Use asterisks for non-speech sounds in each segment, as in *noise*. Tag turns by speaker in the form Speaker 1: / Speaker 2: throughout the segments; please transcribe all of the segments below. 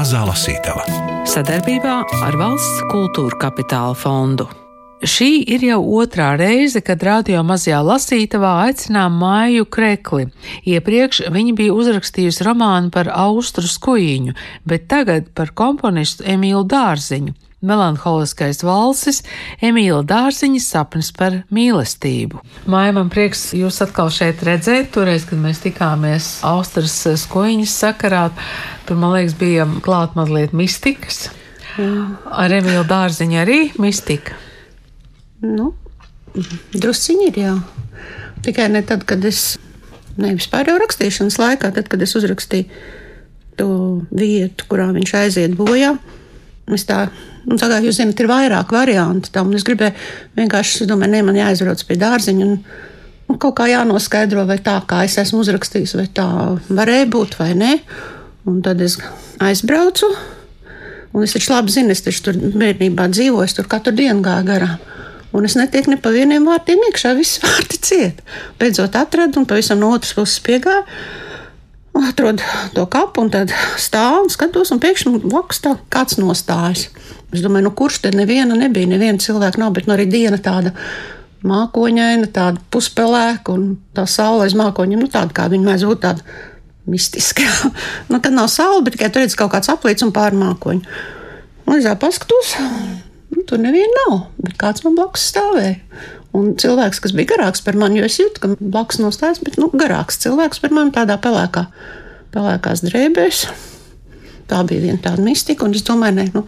Speaker 1: Mazā lasītava
Speaker 2: sadarbībā ar Valsts kultūra kapitāla fondu. Šī ir jau otrā reize, kad radio mazajā lasītavā aicinām Māju Krekli. Iepriekš viņa bija uzrakstījusi romānu par Austru skuīņu, bet tagad par komponistu Emīlu Dārziņu. Melanholiskais valsis, Emīla Dārziņa sapnis par mīlestību. Māja, man prieks jūs atkal šeit redzēt. Toreiz, kad mēs tikāmies Austras skoņas sakarā, tur, man liekas, bija klāt mazliet mistikas. Jā. Ar Emīlu Dārziņu arī mistika.
Speaker 3: Nu, drusciņi ir, jā. Tikai ne tad, kad es, ne vispār jau rakstīšanas laikā, tad, kad es uzrakstīju to vietu, kurā viņš aiziet bojā. Es tā Un, tā kā jūs zināt, ir vairāk variantu tam. Es gribēju vienkārši, es domāju, ne, man jāizbrauc pie dārziņa. Un, un kaut kā jānoskaidro, vai tā kā es esmu uzrakstījis, vai tā varēja būt vai nē. Un tad es aizbraucu. Un es taču labi zinu, es taču tur bērnībā dzīvoju, es tur katru dienu gāju garām. Un es netieku ne pa vieniem vārtiem iekšā, visi vārti ciet. Beidzot atradu un pavisam no otras puses piegāju atrodu to kapu un tad stāvu un skatos, un pēkšņi blakus tā kāds nostājas. Es domāju, nu kurš te neviena nebija, neviena cilvēka nav, bet nu arī diena tāda mākoņaina, tāda puspelēka un tā saule aiz mākoņiem, nu tāda kā viņa mēdz būt tāda mistiska. *laughs* nu, kad nav saule, bet tikai tur redz kaut kāds aplīts un pārmākoņi. Un es tā paskatos, nu, tur neviena nav, bet kāds man blakus stāvēja. Un cilvēks, kas bija garāks par mani, jo es jūtu, ka blakus nostājas, bet nu, garāks cilvēks par mani tādā pelēkā, pelēkās drēbēs. Tā bija viena tāda mistika, un es domāju, ne, nu,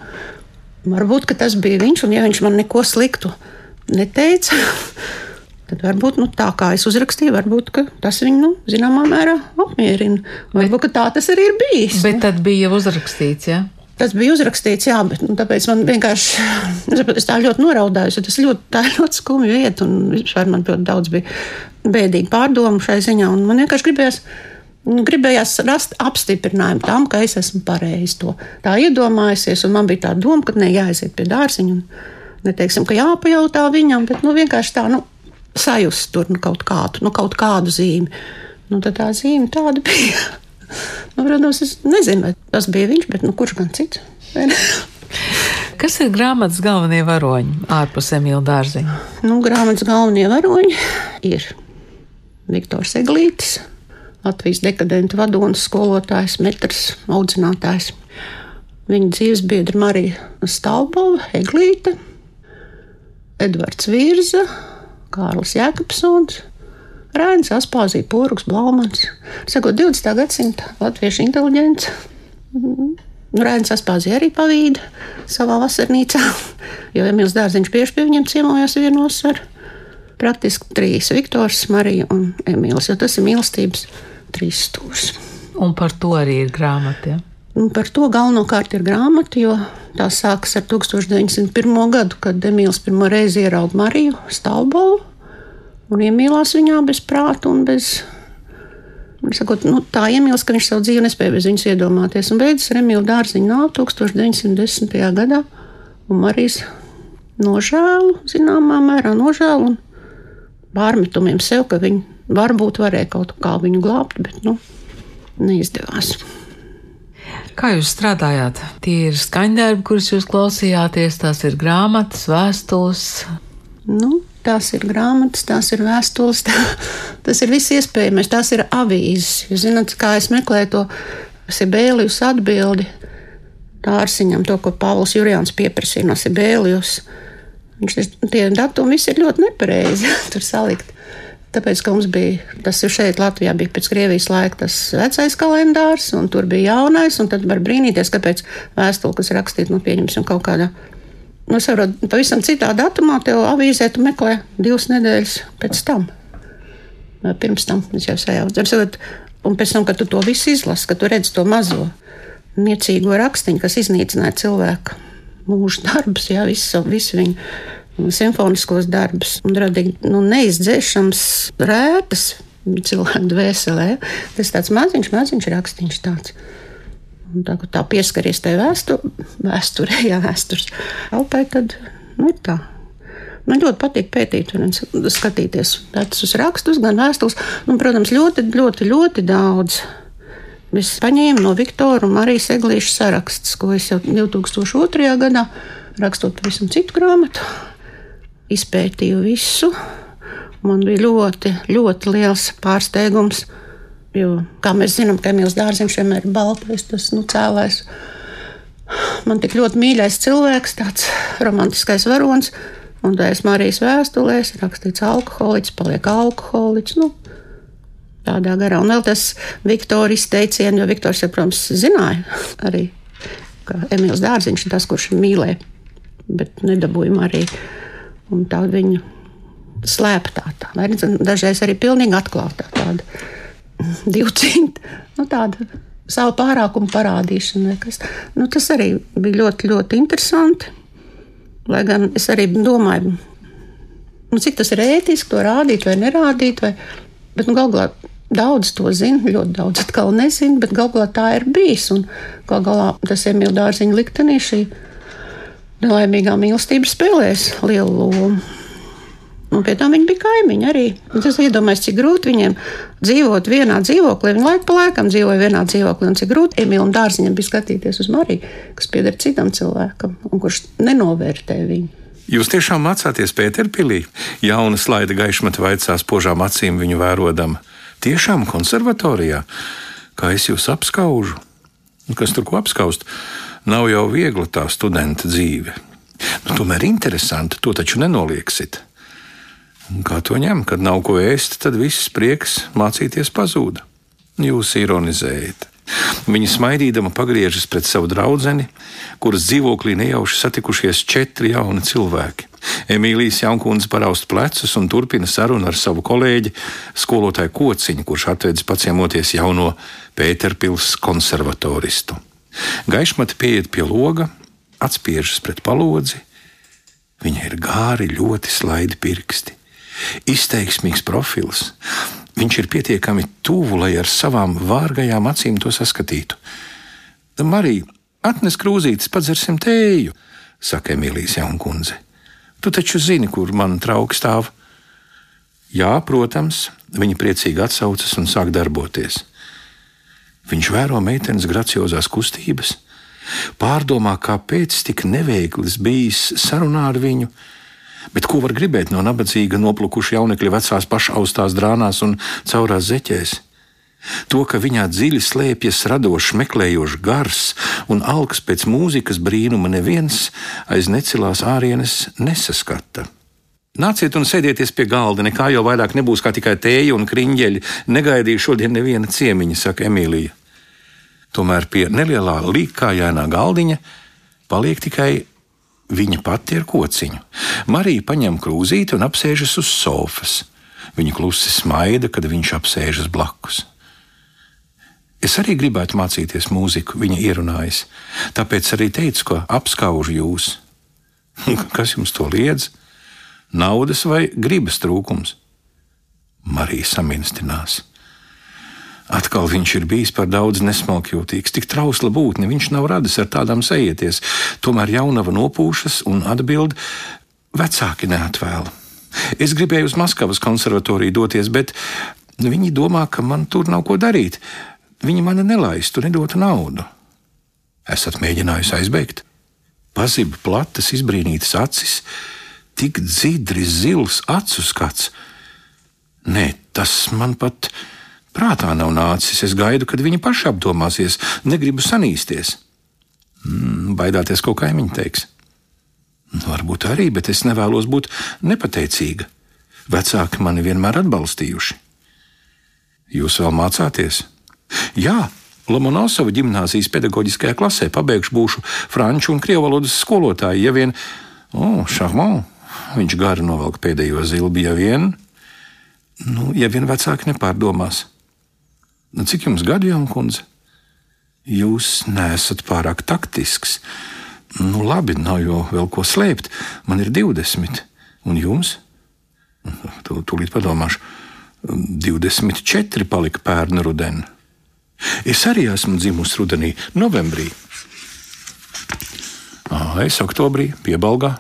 Speaker 3: varbūt tas bija viņš, un ja viņš man neko sliktu neteica, *laughs* tad varbūt nu, tā kā es uzrakstīju, varbūt tas viņu nu, zināmā mērā apmierina. Varbūt tā tas arī ir bijis.
Speaker 2: Bet nu. tad bija uzrakstīts, jā. Ja?
Speaker 3: Tas bija uzrakstīts, jā, bet nu, tāpēc man vienkārši, es tā ļoti noraudājos, jo tas ļoti, tā ļoti skumja vieta, un vispār man ļoti daudz bija bēdīgi pārdomu šai ziņā, un man vienkārši gribējās, gribējās rast apstiprinājumu tam, ka es esmu pareizi to tā iedomājusies, man bija tā doma, ka ne jāaiziet pie dārziņa, un neteiksim, ka jāpajautā viņam, bet nu, vienkārši tā, nu, sajust tur nu, kaut kādu, nu, kaut kādu zīmi. Nu, tad tā zīme tāda bija. Nu, protams, es nezinu, tas bija viņš, bet nu, kurš gan cits?
Speaker 2: Kas ir grāmatas galvenie varoņi ārpus Emīļa dārziņa?
Speaker 3: Nu, grāmatas galvenie varoņi ir Viktors Eglītis, Latvijas dekadentu vadonis, skolotājs, metrs, audzinātājs. Viņa dzīves biedra Marija Stalbova, Eglīte, Edvards Virza, Kārlis Jēkabsons, Rēns, Aspāzija, Pūruks, Blaumans. Sakot, 20. gadsimta latviešu inteliģents. Mhm. Rēns Aspāzija arī pavīda savā vasarnīcā, *laughs* jo Emīls Dārziņš bieži pie viņiem ciemojās vienos ar praktiski trīs - Viktors, Marija un Emīls, jo tas ir mīlestības trīs stūrs.
Speaker 2: Un par to arī ir grāmata. Ja?
Speaker 3: Un par to galvenokārt ir grāmata, jo tā sākas ar 1901. gadu, kad Emīls pirmo reizi ierauga Mariju Stalbovu un iemīlās viņā bez prāta un bez. Sakot, nu, tā iemīlas, ka viņš savu dzīvi nespēja bez viņas iedomāties. Un beidzas ar Emīlu Dārziņu nav 1910. gadā, un Marijas nožēlu, zināmā mērā nožēlu un pārmetumiem sev, ka viņi varbūt varēja kaut kā viņu glābt, bet nu, neizdevās.
Speaker 2: Kā jūs strādājāt? Tie ir skaņdarbi, kurus jūs klausījāties, tās ir grāmatas, vēstules.
Speaker 3: Nu, Tās ir grāmatas, tās ir vēstules, *laughs* tā, tas ir viss iespējamais, tās ir avīzes. Jūs zināt, kā es meklēju to Sibēlijus atbildi Dārsiņam, to, ko Pāvils Jurjāns pieprasīja no Sibēlijus. Viņš tie datumi visi ir ļoti nepareizi *laughs* tur salikt. Tāpēc, ka mums bija, tas šeit, Latvijā bija pēc Krievijas laika tas vecais kalendārs, un tur bija jaunais, un tad var brīnīties, kāpēc vēstule, kas rakstīta, nu, pieņemsim, kaut kādā Nu, es saprotu, pavisam citā datumā tev avīzē tu meklē divas nedēļas pēc tam. Vai pirms tam es jau sajaucu. Un pēc tam, kad tu to visu izlasi, kad tu redz to mazo niecīgo rakstiņu, kas iznīcināja cilvēku mūža darbus, jā, visu, visu viņu simfoniskos darbus un radīja nu, neizdzēšams rētas cilvēku dvēselē. Tas tāds maziņš, maziņš rakstīns tāds tā, tā pieskaries tai vēstur, vēsturē, *laughs* jā, vēstures elpai, tad nu, ir tā. Man ļoti patīk pētīt un skatīties vecus rakstus, gan vēstules. Nu, protams, ļoti, ļoti, ļoti daudz Es paņēmu no Viktora un Marijas Eglīša sarakstus, ko es jau 2002. gadā rakstot pavisam citu grāmatu, izpētīju visu. Man bija ļoti, ļoti liels pārsteigums. Jo, kā mēs zinām, ka Emīls Dārziņš vienmēr ir baltais, tas nu, cēlājs. Man tik ļoti mīļais cilvēks, tāds romantiskais varonis, un tā es Marijas vēstulēs rakstīts alkoholiķis, paliek alkoholiķis. Nu, tādā garā. Un vēl tas Viktora izteiciens, jo Viktors, ja, protams, zināja arī, ka Emīls Dārziņš ir tas, kurš mīlē, bet nedabūjam arī. Un tā viņa slēptā, tā, dažreiz arī pilnīgi atklātā tāda *laughs* divcīņa, nu tāda savu pārākumu parādīšana. Nu, tas arī bija ļoti, ļoti interesanti. Lai gan es arī domāju, nu, cik tas ir ētiski to rādīt vai nerādīt, vai, bet nu, galu galā Daudz to zina, ļoti daudz atkal nezina, bet galu galā tā ir bijis. Un galu galā tas Emīļa dārziņa liktenī šī nelaimīgā mīlestība spēlēs lielu lomu. Un pie tam viņi bija kaimiņi arī. Es iedomājos, cik grūti viņiem dzīvot vienā dzīvoklī. Viņi laiku pa laikam dzīvoja vienā dzīvoklī, un cik grūti Emīlam Dārziņam bija skatīties uz Mariju, kas pieder citam cilvēkam un kurš nenovērtē viņu.
Speaker 1: Jūs tiešām mācāties Pēterpilī? Jauna slaida gaišmata vaicās požām acīm viņu vērodama. Tiešām konservatorijā, kā es jūs apskaužu, kas tur ko apskaust, nav jau viegla tā studenta dzīve. Nu, tomēr interesanti, to taču nenolieksit. Kā to ņem, kad nav ko ēst, tad viss prieks mācīties pazūd. Jūs ironizējat. Viņa smaidīdama pagriežas pret savu draugu, kuras dzīvoklī nejauši satikušies četri jauni cilvēki. Emīlijas Jankundze paraust plecus un turpina sarunu ar savu kolēģi, skolotāju kociņu, kurš atvedis paciemoties jauno Pēterpils konservatoristu. Gaišmati pieiet pie loga, atspiežas pret palodzi. Viņa ir gāri, ļoti slaidi pirksti, izteiksmīgs profils. Viņš ir pietiekami tuvu, lai ar savām vārgajām acīm to saskatītu. Marija, atnes krūzītes, padzersim tēju, saka Emīlijas Jankundze. Tu taču zini, kur man trauks stāv. Jā, protams, viņa priecīgi atsaucas un sāk darboties. Viņš vēro meitenes graciozās kustības, pārdomā, kāpēc tik neveikls bijis sarunā ar viņu. Bet ko var gribēt no nabadzīga, noplukuša jaunekļa vecās pašaustās drānās un caurās zeķēs? To, ka viņā dziļi slēpjas radošs, meklējošs gars un alks pēc mūzikas brīnuma, neviens aiz necilās ārienes nesaskata. Nāciet un sēdieties pie galda, nekā jau vairāk nebūs kā tikai tēja un kriņģeļi. Negaidīju šodien neviena ciemiņa, saka Emīlija. Tomēr pie nelielā līkājainā galdiņa paliek tikai viņa pati ar kociņu. Marija paņem krūzīti un apsēžas uz sofas. Viņa klusi smaida, kad viņš apsēžas blakus. Es arī gribētu mācīties mūziku, viņa ierunājas. Tāpēc arī teicu, ka apskaužu jūs. *laughs* Kas jums to liedz? Naudas vai gribas trūkums? Marija saminstinās. Atkal viņš ir bijis par daudz nesmalkjūtīgs, tik trausla būtne, viņš nav radis ar tādām sajieties. Tomēr jaunava nopūšas un atbild: vecāki neatvēl. Es gribēju uz Maskavas konservatoriju doties, bet viņi domā, ka man tur nav ko darīt. Viņa mani nelaistu, nedotu naudu. Esat mēģinājusi aizbēgt? Pazība platas, izbrīnītas acis, tik dzidri zils acu skats. Nē, tas man pat prātā nav nācis. Es gaidu, kad viņa paša apdomāsies, negribu sanīsties. Mm, baidāties, ko kaimiņi teiks. Nu, varbūt arī, bet es nevēlos būt nepateicīga. Vecāki mani vienmēr atbalstījuši. Jūs vēl mācāties? Jā, Lomonosova gimnāzijas pedagoģiskajā klasē pabeigšu būšu franču un krievu valodas skolotāju. Ja vien, oh, šahmā, viņš gari novelk pēdējo zilbi, ja vien, nu, ja vien vecāki nepārdomās. Nu, cik jums gadu, Jankundze? Jūs neesat pārāk taktisks. Nu, labi, nav jau vēl ko slēpt. Man ir 20, un jums? Tūlīt padomāšu. 24 palika pērnu rudenī. Es arī esmu dzimusi rudenī, novembrī. Es oktobrī piebalgā.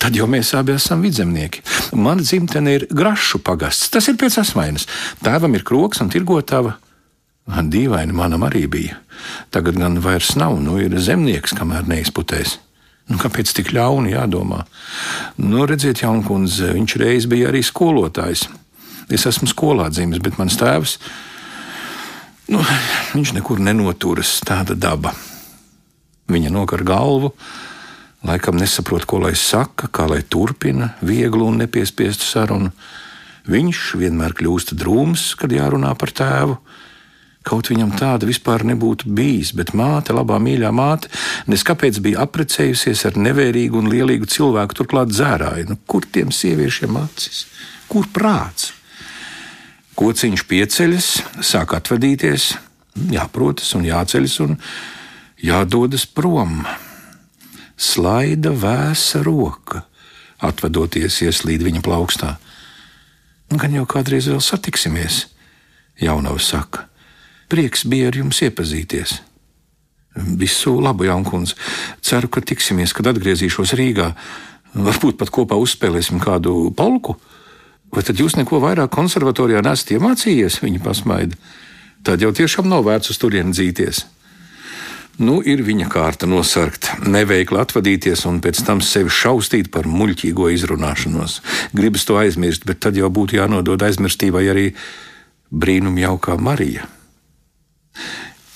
Speaker 1: Tad jau mēs abi esam vidzemnieki. Mana dzimtene ir Grašu pagasts. Tas ir pēc asmainas. Tēvam ir kroks un tirgotava. Dīvaini manam arī bija. Tagad gan vairs nav, nu ir zemnieks, kamēr neizputēs. Nu, kāpēc tik ļauni jādomā? Nu, redziet, Jaunkundze, viņš reiz bija arī skolotājs. Es esmu skolā dzimis, bet mans tēvs, nu, viņš nekur nenoturas, tāda daba. Viņa nokar galvu, laikam nesaprot, ko lai saka, kā lai turpina vieglu un nepiespiestu sarunu. Viņš vienmēr kļūst drūms, kad jārunā par tēvu. Kaut viņam tāda vispār nebūtu bijis, bet māte, labā mīļā māte, neskapēc bija apprecējusies ar nevērīgu un lielīgu cilvēku, turklāt dzērāju. Nu, kur tiem sieviešiem acis? Kur prāts? Kociņš pieceļas, sāk atvadīties, jāprotas un jāceļas un jādodas prom. Slaida vēsa roka, atvadoties ieslīd viņa plaukstā. Nu, gan jau kādreiz vēl satiksimies, Jaunavs saka. Prieks bija ar jums iepazīties. Visu labu, Jankundze. Ceru, ka tiksimies, kad atgriezīšos Rīgā. Varbūt pat kopā uzspēlēsim kādu polku. Vai tad jūs neko vairāk konservatorijā nesat iemācījies? Viņa pasmaida. Tad jau tiešām nav vērts uz turieni dzīties. Nu, ir viņa kārta nosarkt, neveikli atvadīties un pēc tam sevi šaustīt par muļķīgo izrunāšanos. Gribas to aizmirst, bet tad jau būtu jānodod aizmirstībai arī brīnum jaukā Marija.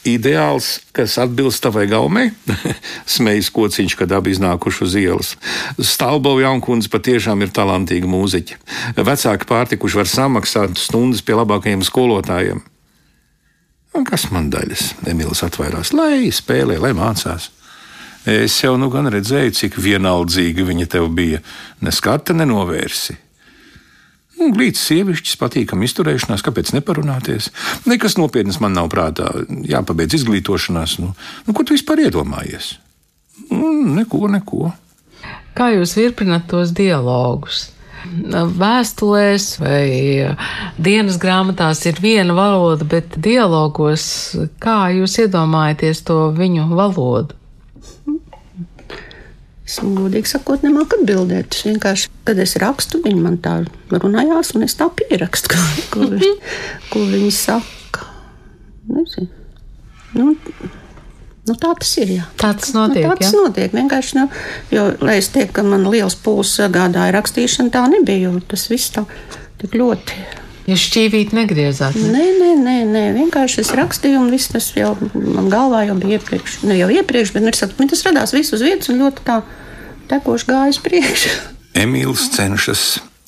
Speaker 1: Ideāls, kas atbilst tavai gaumei, *laughs* smejas kociņš, kad abi iznākuši uz ielas. Stālbova jaunkundze patiešām ir talantīga mūziķa. Vecāki pārtikuši var samaksāt stundas pie labākajiem skolotājiem. Un kas man daļas? Emīls atvairās, lai spēlē, lai mācās. Es jau nu gan redzēju, cik vienaldzīga viņa tev bija. Neskata nenovērsi. Glīts sievišķis, patīkami izturēšanās, kāpēc neparunāties? Nekas nopietnas man nav prātā, jāpabeidz izglītošanās. Nu, nu, ko tu vispār iedomājies? Nu, neko, neko.
Speaker 2: Kā jūs virpināt tos dialogus? Vēstulēs vai dienas grāmatās ir viena valoda, bet dialogos kā jūs iedomājaties to viņu valodu?
Speaker 3: Es godīgi sakot, nemāku atbildēt. Es vienkārši, kad es rakstu, viņi man tā runājās, un es tā pierakstu, ko, ko, *laughs* ko viņi saka. Nezinu. Nu, Nu, tā tas ir. Jā.
Speaker 2: Tā tas notiek.
Speaker 3: Nu, tā tas jā? notiek. Vienkārši, nu, jo, lai es teiktu, ka man liels pūles gādāja rakstīšana, tā nebija. Tas viss tā tik ļoti.
Speaker 2: Jūs šķīvīt negriezāt?
Speaker 3: Ne? Nē, nē, nē, nē, vienkārši es rakstīju, un viss tas jau man galvā jau bija iepriekš. Ne jau iepriekš, bet nu, tas radās viss uz vietas un ļoti tā tekoši gājis priekšā.
Speaker 1: Emīls cenšas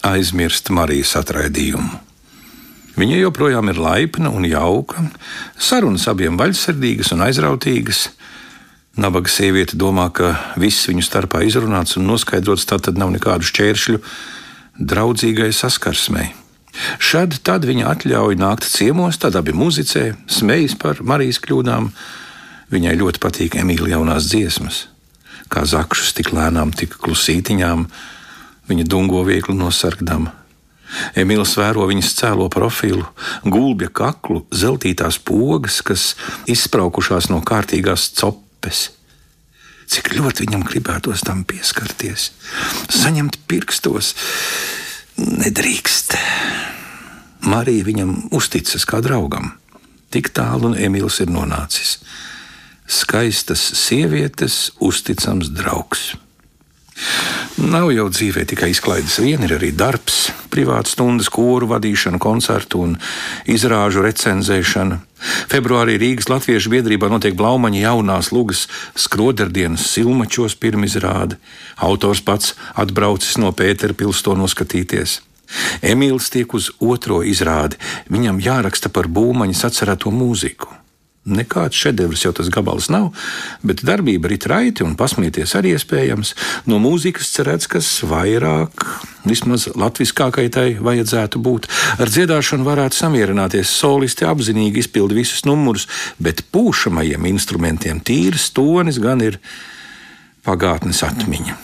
Speaker 1: aizmirst Marijas atraidījumu. Viņa joprojām ir laipna un jauka, sarunas abiem vaļsirdīgas un aizrautīgas. Nabaga sieviete domā, ka viss viņu starpā izrunāts un noskaidrots, tā tad nav nekādu šķēršļu draudzīgai saskarsmei. Šad tad viņa atļauj nākt ciemos, tad abi muzicē, smejas par Marijas kļūdām. Viņai ļoti patīk Emīļa jaunās dziesmas kā zakšus, tik lēnām, tik klusītiņām. Viņa dungo viegli nosargdama. Emīls vēro viņas cēlo profilu, gulbja kaklu, zeltītās pogas, kas izspraukušās no kārtīgās cepes. Cik ļoti viņam gribētos tam pieskarties, saņemt pirkstos, nedrīkst. Marija viņam uzticas kā draugam. Tik tālu un Emīls ir nonācis skaistas sievietes, uzticams draugs. Nav jau dzīvē tikai izklaides viena, ir arī darbs, privāta stundas, koru vadīšana, koncertu un izrāžu recenzēšana. Februārī Rīgas Latviešu biedrībā notiek Blaumaņa jaunās lugas skroderdienas silmačos pirmizrāde. Autors pats atbraucis no Pēterpils to noskatīties. Emīls tiek uz otro izrādi, viņam jāraksta par būmaņas atcerēto mūziku. Nekāds šedevrs jau tas gabals nav, bet darbība rit raiti un pasmieties arī iespējams. No mūzikas cerēts, kas vairāk, vismaz latviskākai tai vajadzētu būt. Ar dziedāšanu varētu samierināties, solisti apzinīgi izpildi visus numurus, bet pūšamajiem instrumentiem tīrs tonis gan ir pagātnes atmiņa.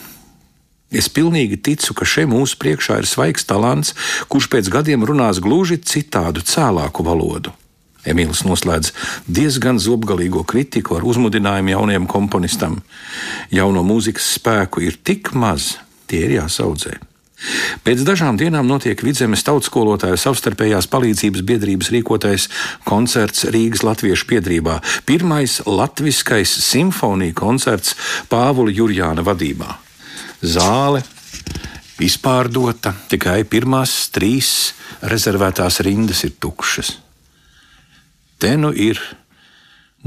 Speaker 1: Es pilnīgi ticu, ka šeit mūsu priekšā ir svaigs talants, kurš pēc gadiem runās gluži citādu, cēlāku valodu. Emīls noslēdz diezgan zobgalīgo kritiku ar uzmudinājumu jaunajam komponistam. Jauno mūzikas spēku ir tik maz, tie ir jāsaudzē. Pēc dažām dienām notiek Vidzemes tautskolotāju savstarpējās palīdzības biedrības rīkotais koncerts Rīgas Latviešu biedrībā. Pirmais latviskais simfonija koncerts Pāvula Jurjāna vadībā. Zāle izpārdota, tikai pirmās trīs rezervētās rindas ir tukšas. Te nu ir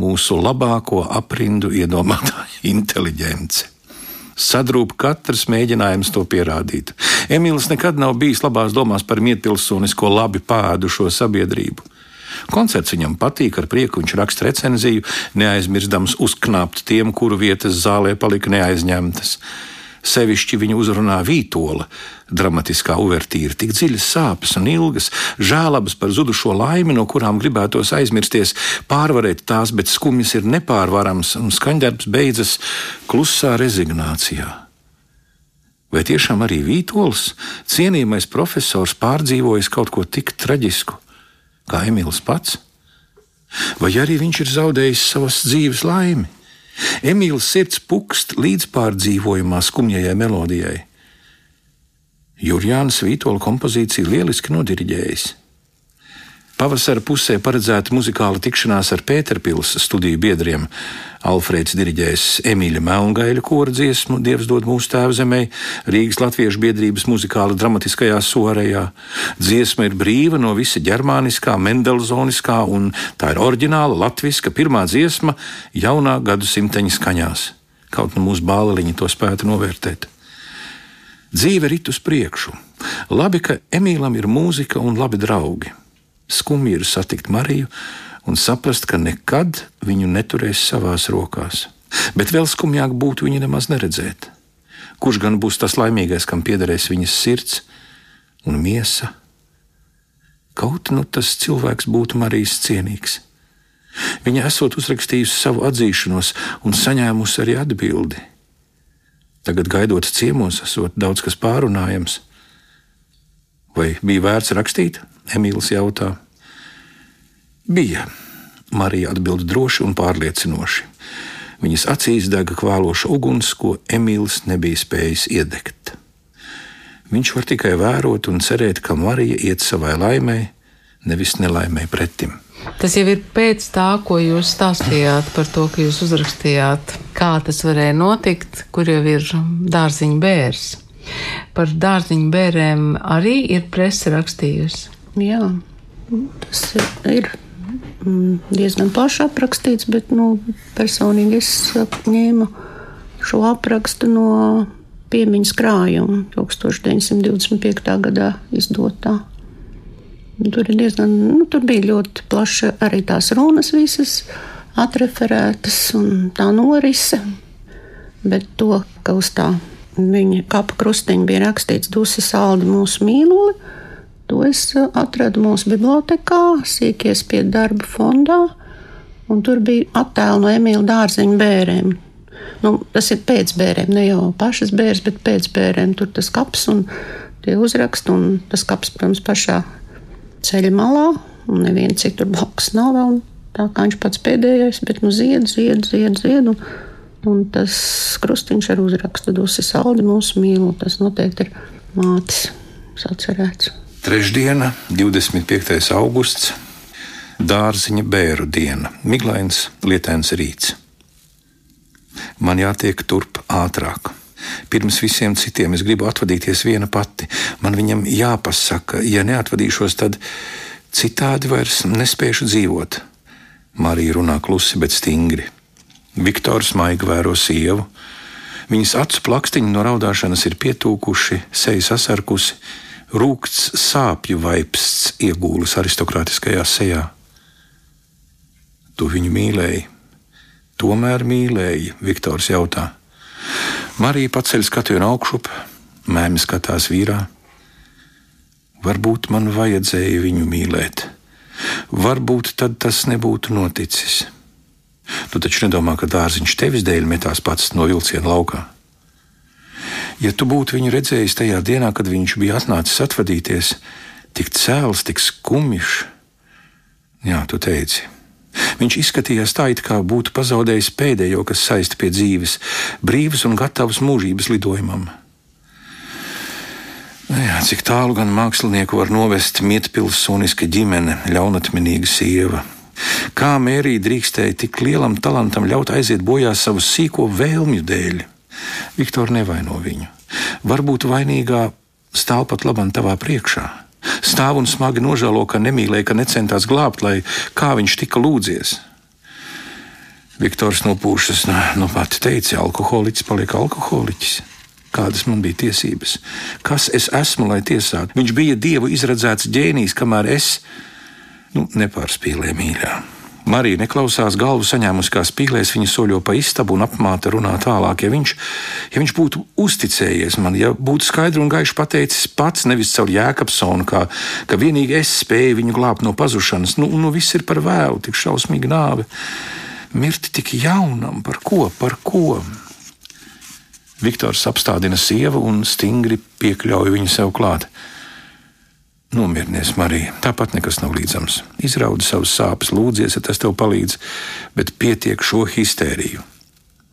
Speaker 1: mūsu labāko aprindu iedomātā *laughs* inteliģence. Sadrūp katrs mēģinājums to pierādīt. Emīls nekad nav bijis labās domās par mietpilsonisko labi pādušo sabiedrību. Koncerts viņam patīk, ar prieku viņš raksta recenziju, neaizmirstams uzknāpt tiem, kuru vietas zālē palika neaizņemtas. Sevišķi viņu uzrunā vītola, dramatiskā uvertīra, tik dziļas sāpes un ilgas, žēlabas par zudušo laimi, no kurām gribētos aizmirsties, pārvarēt tās, bet skumjas ir nepārvarams, un skaņdarbs beidzas klusā rezignācijā. Vai tiešām arī Vītols, cienījamais profesors, pārdzīvojis kaut ko tik traģisku kā Emīls pats? Vai arī viņš ir zaudējis savas dzīves laimi? Emīls sirds pukst līdz pārdzīvojumā skumjajai melodijai. Jurjāns Vītola kompozīciju lieliski nodiriģējis. Pavasara pusē paredzēta muzikāla tikšanās ar Pēterpils studiju biedriem. Alfrēds diriģēs Emīļa Melngaļa kora dziesmu Dievs dod mūsu tēvu zemē, Rīgas Latviešu biedrības muzikāla dramatiskajā soarējā. Dziesma ir brīva no visa ģermāniskā, mendelzoniskā un tā ir oriģināla latviska pirmā dziesma jaunā gadsimteņa skaņās. Kaut nu mūsu bāliņi to spētu novērtēt. Dzīve rit uz priekšu. Labi, ka Emīlam ir mūzika un labi draugi. Skumji ir satikt Mariju un saprast, ka nekad viņu neturēs savās rokās. Bet vēl skumjāk būtu viņu nemaz neredzēt. Kurš gan būs tas laimīgais, kam piederēs viņas sirds un miesa? Kaut nu tas cilvēks būtu Marijas cienīgs. Viņa esot uzrakstījusi savu atzīšanos un saņēmusi arī atbildi. Tagad, gaidot ciemos, esot daudz kas pārunājams. Vai bija vērts rakstīt? Emīls jautā. Bija. Marija atbild droši un pārliecinoši. Viņas acīs dega kvāloša uguns, ko Emīls nebija spējis iedegt. Viņš var tikai vērot un cerēt, ka Marija iet savai laimē, nevis nelaimē pretim.
Speaker 2: Tas jau ir pēc tā, ko jūs stāstījāt par to, ka jūs uzrakstījāt, kā tas varēja notikt, kur jau ir dārziņa bērns. Par dārziņu bērniem arī ir presa rakstījusi.
Speaker 3: Jā, tas ir mm, diezgan plaši aprakstīts, bet nu, personīgi es ņēmu šo aprakstu no piemiņas krājuma 1925. gadā izdotā. Tur, diezgan, nu, tur bija ļoti plaša arī tās runas visas atreferētas un tā norise, bet to, ka uz tā viņa kapa krustiņa bija rakstīts Dusi saldi mūsu mīluli, To es uh, atradu mūsu bibliotekā, sīkies pie darba fondā, un tur bija attēli no Emīļa dārziņa bērniem. Nu, tas ir pēc bērniem, ne jau pašas bērns, bet pēc bērniem. Tur tas kaps un tie uzraksti, un tas kaps, protams, pašā ceļa malā, un neviena citur blakus nav vēl. Tā kā viņš pats pēdējais, bet nu zied, zied, zied, zied. Un, un tas krustiņš ar uzrakstu Dusi Saldi mūsu mīlu. Tas noteikti ir mātes sacerēts.
Speaker 1: Trešdiena, 25. augusts, dārziņa bēru diena, miglains, lietains rīts. Man jātiek turp ātrāk. Pirms visiem citiem es gribu atvadīties viena pati. Man viņam jāpasaka, ja neatvadīšos, tad citādi vairs nespēšu dzīvot. Marija runā klusi, bet stingri. Viktors maigi vēro sievu. Viņas acu plakstiņi no raudāšanas ir pietūkuši, seja sasarkusi rūkts sāpju vaipsts iegūlis aristokrātiskajā sejā. Tu viņu mīlēji, tomēr mīlēji, Viktors jautā. Marija paceļ skatienu augšup, mēmī skatās vīrā. Varbūt man vajadzēja viņu mīlēt. Varbūt tad tas nebūtu noticis. Tu taču nedomā, ka dārziņš tevis dēļ metās pats no vilciena laukā. Ja tu būtu viņu redzējis tajā dienā, kad viņš bija atnācis atvadīties, tik cēls, tik skumjš, jā, tu teici. Viņš izskatījās tā, it kā būtu pazaudējis pēdējo, kas saista pie dzīves, brīvs un gatavs mūžības lidojumam. Nu jā, cik tālu gan mākslinieku var novest mietpilsoniska ģimene, ļaunatminīga sieva. Kā Mērija drīkstēja tik lielam talantam ļaut aiziet bojā savu sīko vēlmju dēļ? Viktor nevaino viņu. Varbūt vainīgā stāv pat labam tavā priekšā. Stāv un smagi nožēlo, ka nemīlēja, ka necentās glābt, lai kā viņš tika lūdzies. Viktors nopūšas, nu, nu pati teica, alkoholiķis paliek alkoholiķis. Kādas man bija tiesības? Kas es esmu, lai tiesātu? Viņš bija dievu izredzēts ģēnijs, kamēr es nu, nepārspīlēju mīļā. Marija neklausās, galvu saņēmusi kā spīlēs, viņa soļo pa istabu un apmāta runā tālāk. Ja viņš, ja viņš būtu uzticējies man, ja būtu skaidri un gaiši pateicis pats, nevis caur Jēkabsonu, kā, ka vienīgi es spēju viņu glābt no pazušanas, nu, nu viss ir par vēlu, tik šausmīga nāve. Mirt tik jaunam, par ko, par ko? Viktors apstādina sievu un stingri piekļauj viņu sev klāt. Nomierinies, Marija, tāpat nekas nav līdzams. Izraudi savus sāpes, lūdzies, ja tas tev palīdz, bet pietiek šo histēriju.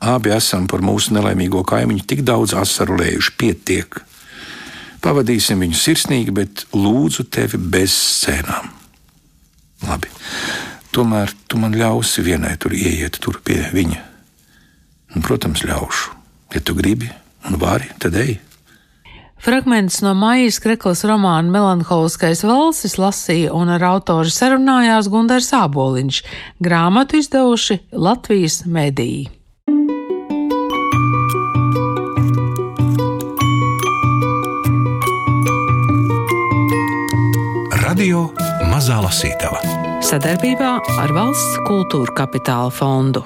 Speaker 1: Abi esam par mūsu nelaimīgo kaimiņu tik daudz asaru lējuši, pietiek. Pavadīsim viņu sirsnīgi, bet lūdzu tevi bez scēnām. Labi, tomēr tu man ļausi vienai tur ieiet tur pie viņa. Un, protams, ļaušu. Ja tu gribi un vari, tad ej.
Speaker 2: Fragments no Maijas Kreklas romāna Melanholiskais valsis lasīja un ar autoru sarunājās Gundars Āboliņš, grāmatu izdevuši Latvijas mediji.
Speaker 4: Radio Mazā Lasītava
Speaker 2: Sadarbībā ar Valsts kultūra kapitāla fondu.